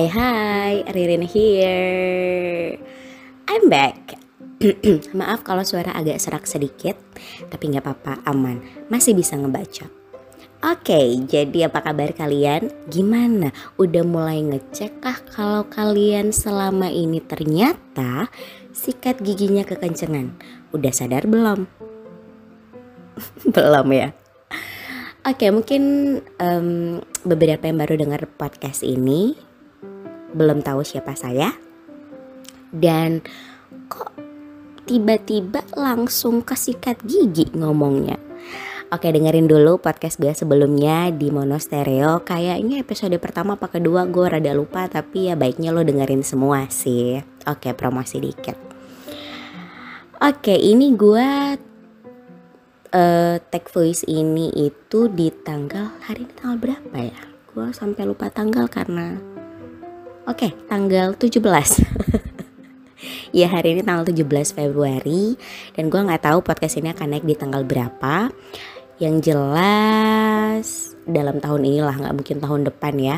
Hai hai, Ririn here. I'm back. Maaf kalau suara agak serak sedikit, tapi nggak apa-apa, aman. Masih bisa ngebaca. Oke, jadi apa kabar kalian? Gimana? Udah mulai ngecek kah kalau kalian selama ini ternyata sikat giginya kekencengan? Udah sadar belum? belum ya? Oke, mungkin um, beberapa yang baru dengar podcast ini belum tahu siapa saya dan kok tiba-tiba langsung ke sikat gigi ngomongnya. Oke dengerin dulu podcast gue sebelumnya di Mono Stereo Kayaknya episode pertama apa kedua gue rada lupa Tapi ya baiknya lo dengerin semua sih Oke promosi dikit Oke ini gue uh, Tag voice ini itu di tanggal Hari ini tanggal berapa ya? Gue sampai lupa tanggal karena Oke, tanggal 17. ya hari ini tanggal 17 Februari dan gue nggak tahu podcast ini akan naik di tanggal berapa. Yang jelas dalam tahun inilah nggak mungkin tahun depan ya.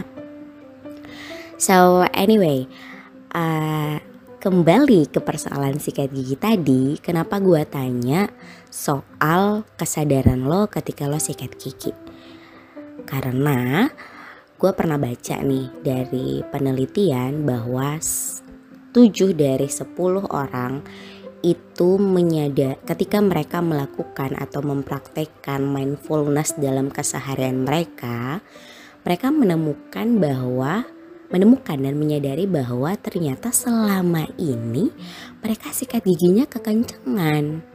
So anyway, uh, kembali ke persoalan sikat gigi tadi, kenapa gue tanya soal kesadaran lo ketika lo sikat gigi? Karena gue pernah baca nih dari penelitian bahwa 7 dari 10 orang itu menyadar ketika mereka melakukan atau mempraktekkan mindfulness dalam keseharian mereka, mereka menemukan bahwa menemukan dan menyadari bahwa ternyata selama ini mereka sikat giginya kekencengan.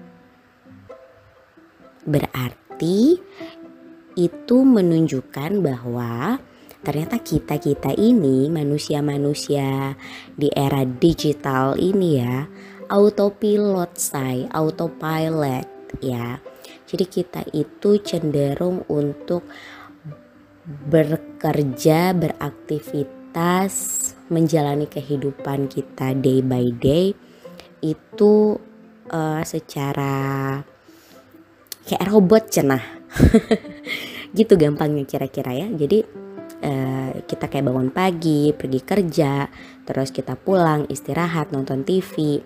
Berarti itu menunjukkan bahwa ternyata kita-kita ini manusia-manusia di era digital ini ya autopilot say, autopilot ya. Jadi kita itu cenderung untuk bekerja, beraktivitas, menjalani kehidupan kita day by day itu uh, secara kayak robot cenah. gitu gampangnya kira-kira ya. Jadi uh, kita kayak bangun pagi, pergi kerja, terus kita pulang, istirahat, nonton TV,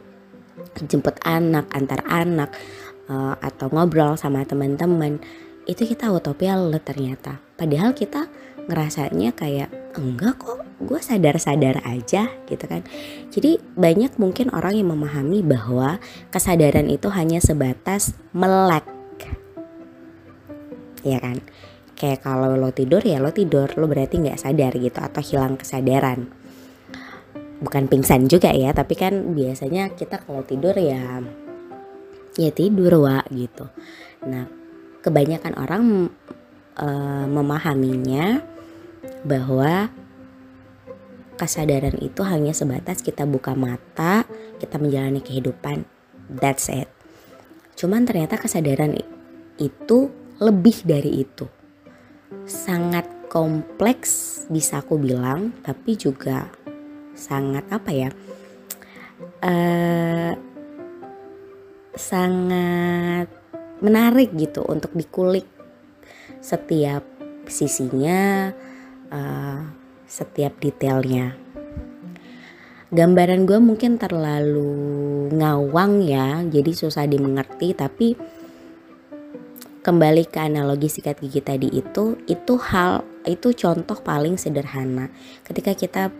jemput anak, antar anak, uh, atau ngobrol sama teman-teman, itu kita utopia ternyata. Padahal kita ngerasanya kayak enggak kok, gue sadar-sadar aja gitu kan. Jadi banyak mungkin orang yang memahami bahwa kesadaran itu hanya sebatas melek, ya kan kayak kalau lo tidur ya lo tidur. Lo berarti nggak sadar gitu atau hilang kesadaran. Bukan pingsan juga ya tapi kan biasanya kita kalau tidur ya ya tidur wa gitu. Nah kebanyakan orang e, memahaminya bahwa kesadaran itu hanya sebatas kita buka mata kita menjalani kehidupan. That's it. Cuman ternyata kesadaran itu lebih dari itu sangat kompleks bisa aku bilang tapi juga sangat apa ya uh, sangat menarik gitu untuk dikulik setiap sisinya uh, setiap detailnya. Gambaran gue mungkin terlalu ngawang ya jadi susah dimengerti tapi kembali ke analogi sikat gigi tadi itu itu hal itu contoh paling sederhana. Ketika kita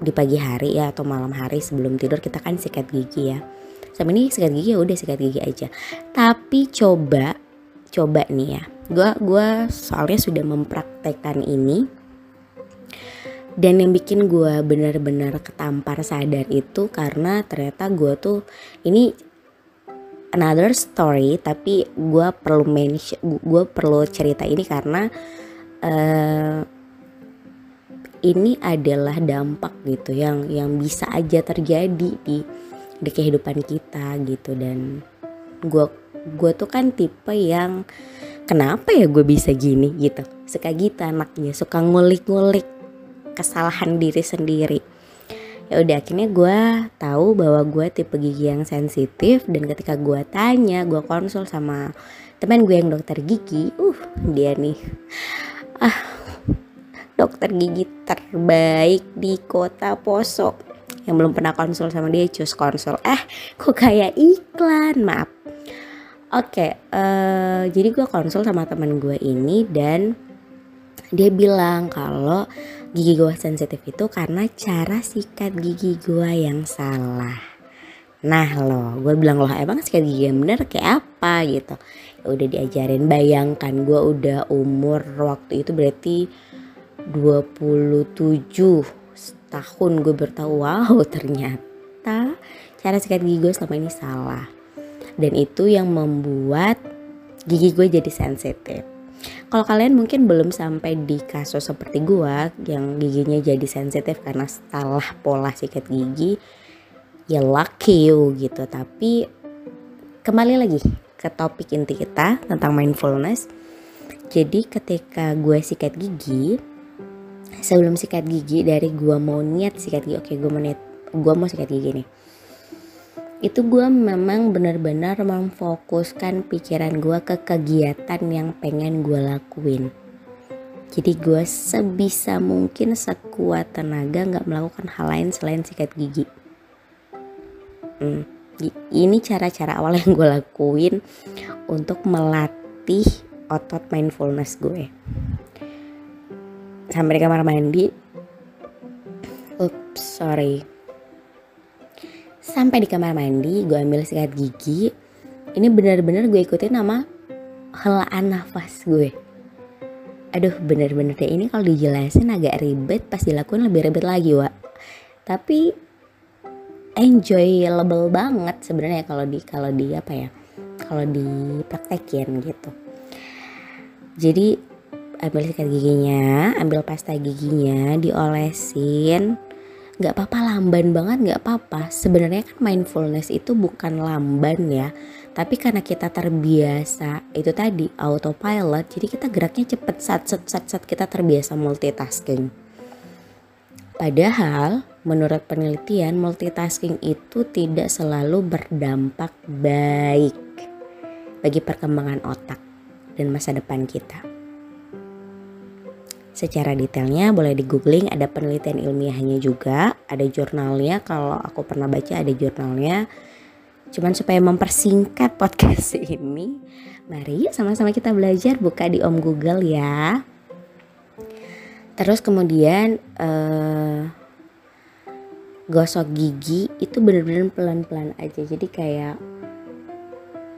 di pagi hari ya atau malam hari sebelum tidur kita kan sikat gigi ya. Sama ini sikat gigi ya udah sikat gigi aja. Tapi coba coba nih ya. Gue gua soalnya sudah mempraktekkan ini. Dan yang bikin gue benar-benar ketampar sadar itu karena ternyata gue tuh ini another story tapi gue perlu mention gue perlu cerita ini karena uh, ini adalah dampak gitu yang yang bisa aja terjadi di di kehidupan kita gitu. Dan gue gue tuh kan tipe yang kenapa ya gue bisa gini gitu? Suka gitu anaknya suka ngulik-ngulik kesalahan diri sendiri ya udah akhirnya gue tahu bahwa gue tipe gigi yang sensitif dan ketika gue tanya gue konsul sama teman gue yang dokter gigi uh dia nih ah dokter gigi terbaik di kota Poso yang belum pernah konsul sama dia cus konsul. Eh kok kayak iklan? Maaf. Oke okay, uh, jadi gue konsul sama teman gue ini dan dia bilang kalau gigi gue sensitif itu karena cara sikat gigi gue yang salah Nah loh, gue bilang loh emang sikat gigi yang bener kayak apa gitu. Ya udah diajarin, bayangkan gue udah umur waktu itu berarti 27 tahun gue bertahu wow ternyata cara sikat gigi gue selama ini salah. Dan itu yang membuat gigi gue jadi sensitif. Kalau kalian mungkin belum sampai di kasus seperti gue yang giginya jadi sensitif karena salah pola sikat gigi, ya lucky you gitu. Tapi kembali lagi ke topik inti kita tentang mindfulness. Jadi ketika gue sikat gigi sebelum sikat gigi dari gue mau niat sikat gigi oke gue mau niat gue mau sikat gigi nih itu gue memang benar-benar memfokuskan pikiran gue ke kegiatan yang pengen gue lakuin. Jadi gue sebisa mungkin sekuat tenaga nggak melakukan hal lain selain sikat gigi. Hmm, ini cara-cara awal yang gue lakuin untuk melatih otot mindfulness gue. Sampai di kamar mandi. Ups sorry sampai di kamar mandi gue ambil sikat gigi. Ini benar-benar gue ikutin nama helaan nafas gue. Aduh bener-bener deh. Ini kalau dijelasin agak ribet pas dilakuin lebih ribet lagi wa tapi enjoyable banget sebenarnya kalau di kalau di apa ya kalau dipraktekin gitu. Jadi ambil sikat giginya ambil pasta giginya diolesin nggak apa-apa lamban banget nggak apa-apa. Sebenarnya kan mindfulness itu bukan lamban ya. Tapi karena kita terbiasa itu tadi autopilot jadi kita geraknya cepet. Sat sat sat sat kita terbiasa multitasking. Padahal menurut penelitian multitasking itu tidak selalu berdampak baik bagi perkembangan otak dan masa depan kita. Secara detailnya boleh di googling ada penelitian ilmiahnya juga, ada jurnalnya kalau aku pernah baca ada jurnalnya. Cuman supaya mempersingkat podcast ini, mari sama-sama kita belajar buka di Om Google ya. Terus kemudian uh, gosok gigi itu bener-bener pelan-pelan aja jadi kayak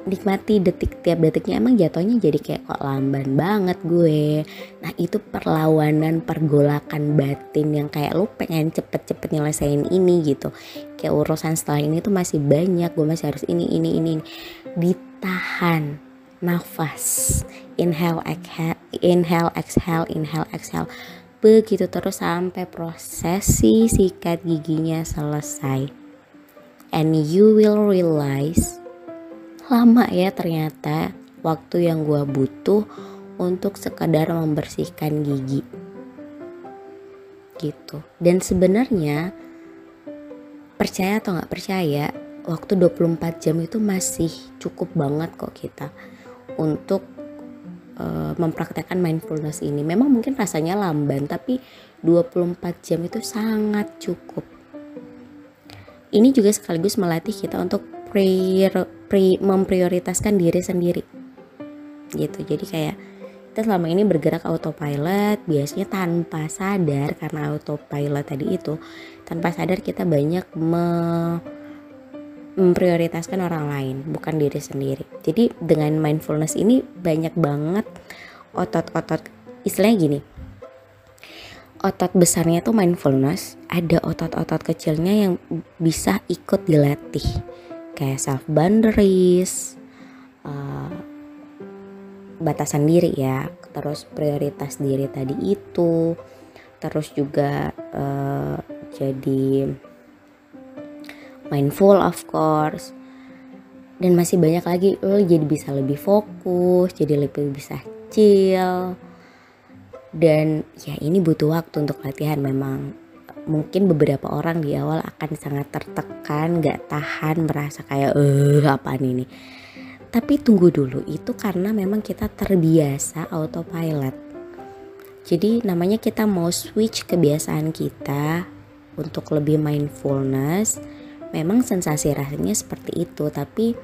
nikmati detik tiap detiknya emang jatuhnya jadi kayak kok lamban banget gue. Nah itu perlawanan pergolakan batin yang kayak lu pengen cepet-cepet nyelesain ini gitu. Kayak urusan setelah ini tuh masih banyak gue masih harus ini ini ini, ini. ditahan nafas. Inhale exhale inhale exhale inhale exhale. Begitu terus sampai prosesi sikat giginya selesai. And you will realize lama ya ternyata waktu yang gue butuh untuk sekadar membersihkan gigi gitu dan sebenarnya percaya atau nggak percaya waktu 24 jam itu masih cukup banget kok kita untuk uh, mempraktekkan mindfulness ini. Memang mungkin rasanya lamban tapi 24 jam itu sangat cukup. Ini juga sekaligus melatih kita untuk prior, pri, memprioritaskan diri sendiri. Gitu. Jadi kayak kita selama ini bergerak autopilot biasanya tanpa sadar karena autopilot tadi itu tanpa sadar kita banyak me memprioritaskan orang lain bukan diri sendiri jadi dengan mindfulness ini banyak banget otot-otot istilahnya gini otot besarnya tuh mindfulness ada otot-otot kecilnya yang bisa ikut dilatih kayak self boundaries uh, batasan diri ya. Terus prioritas diri tadi itu. Terus juga uh, jadi mindful of course. Dan masih banyak lagi lo jadi bisa lebih fokus jadi lebih bisa chill. Dan ya ini butuh waktu untuk latihan memang mungkin beberapa orang di awal akan sangat tertekan gak tahan merasa kayak eh apaan ini? Tapi tunggu dulu itu karena memang kita terbiasa autopilot. Jadi namanya kita mau switch kebiasaan kita untuk lebih mindfulness memang sensasi rasanya seperti itu. Tapi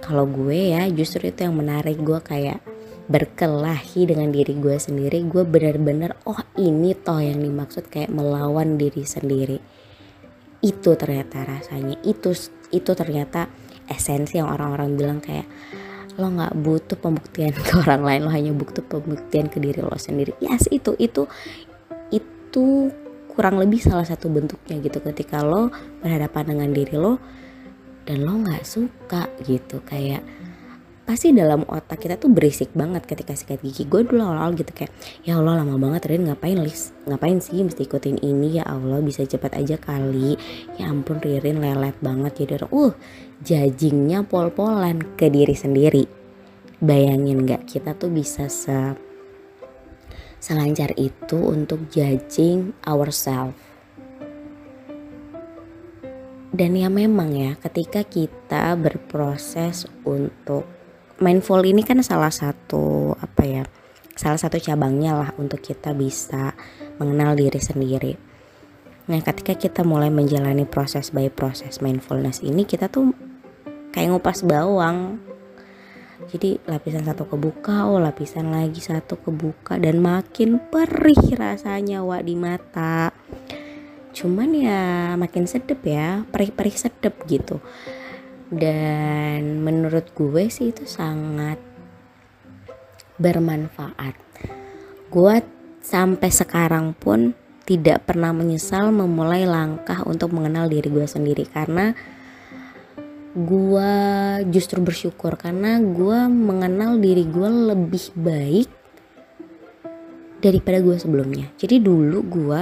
kalau gue ya justru itu yang menarik. Gue kayak berkelahi dengan diri gue sendiri gue benar-benar oh ini toh yang dimaksud kayak melawan diri sendiri. Itu ternyata rasanya itu itu ternyata esensi yang orang-orang bilang kayak lo nggak butuh pembuktian ke orang lain lo hanya butuh pembuktian ke diri lo sendiri. Yes itu itu itu kurang lebih salah satu bentuknya gitu. Ketika lo berhadapan dengan diri lo dan lo nggak suka gitu kayak pasti dalam otak kita tuh berisik banget ketika sikat gigi. Gue dulu awal-awal gitu kayak ya Allah lama banget Rin. Ngapain lis ngapain sih mesti ikutin ini? Ya Allah bisa cepat aja kali. Ya ampun Ririn lelet banget jadi uh jajingnya pol-polan ke diri sendiri. Bayangin nggak kita tuh bisa se selancar itu untuk judging ourselves. Dan ya memang ya ketika kita berproses untuk mindful ini kan salah satu apa ya salah satu cabangnya lah untuk kita bisa mengenal diri sendiri. Nah ketika kita mulai menjalani proses by proses mindfulness ini kita tuh kayak ngupas bawang. Jadi lapisan satu kebuka oh lapisan lagi satu kebuka dan makin perih rasanya wa di mata. Cuman ya makin sedep ya perih-perih sedep gitu dan menurut gue sih itu sangat bermanfaat gue sampai sekarang pun tidak pernah menyesal memulai langkah untuk mengenal diri gue sendiri karena gue justru bersyukur karena gue mengenal diri gue lebih baik daripada gue sebelumnya. Jadi dulu gue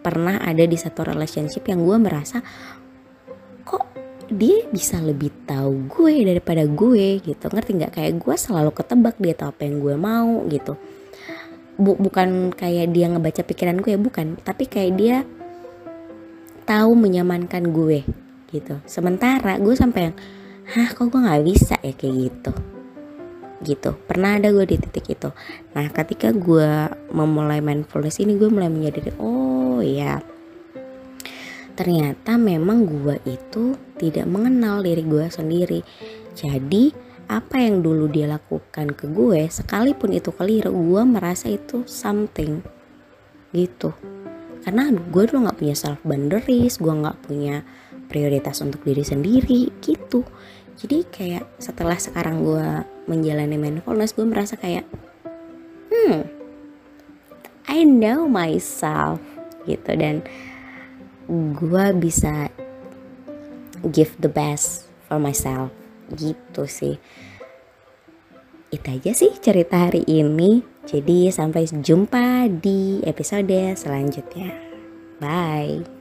pernah ada di satu relationship yang gue merasa dia bisa lebih tahu gue daripada gue gitu. Ngerti nggak? Kayak gue selalu ketebak dia tahu apa yang gue mau gitu. Bukan kayak dia ngebaca pikiran gue bukan. Tapi kayak dia tahu menyamankan gue gitu. Sementara gue sampai yang hah kok gue nggak bisa ya? Kayak gitu. Gitu. Pernah ada gue di titik itu. Nah ketika gue memulai mindfulness ini gue mulai menyadari oh ya ternyata memang gue itu tidak mengenal diri gue sendiri. Jadi apa yang dulu dia lakukan ke gue sekalipun itu keliru gue merasa itu something. Gitu. Karena gue dulu nggak punya self boundaries gue nggak punya prioritas untuk diri sendiri gitu. Jadi kayak setelah sekarang gue menjalani mindfulness gue merasa kayak hmm I know myself gitu. Dan gue bisa give the best for myself. Gitu sih. Itu aja sih cerita hari ini. Jadi sampai jumpa di episode selanjutnya. Bye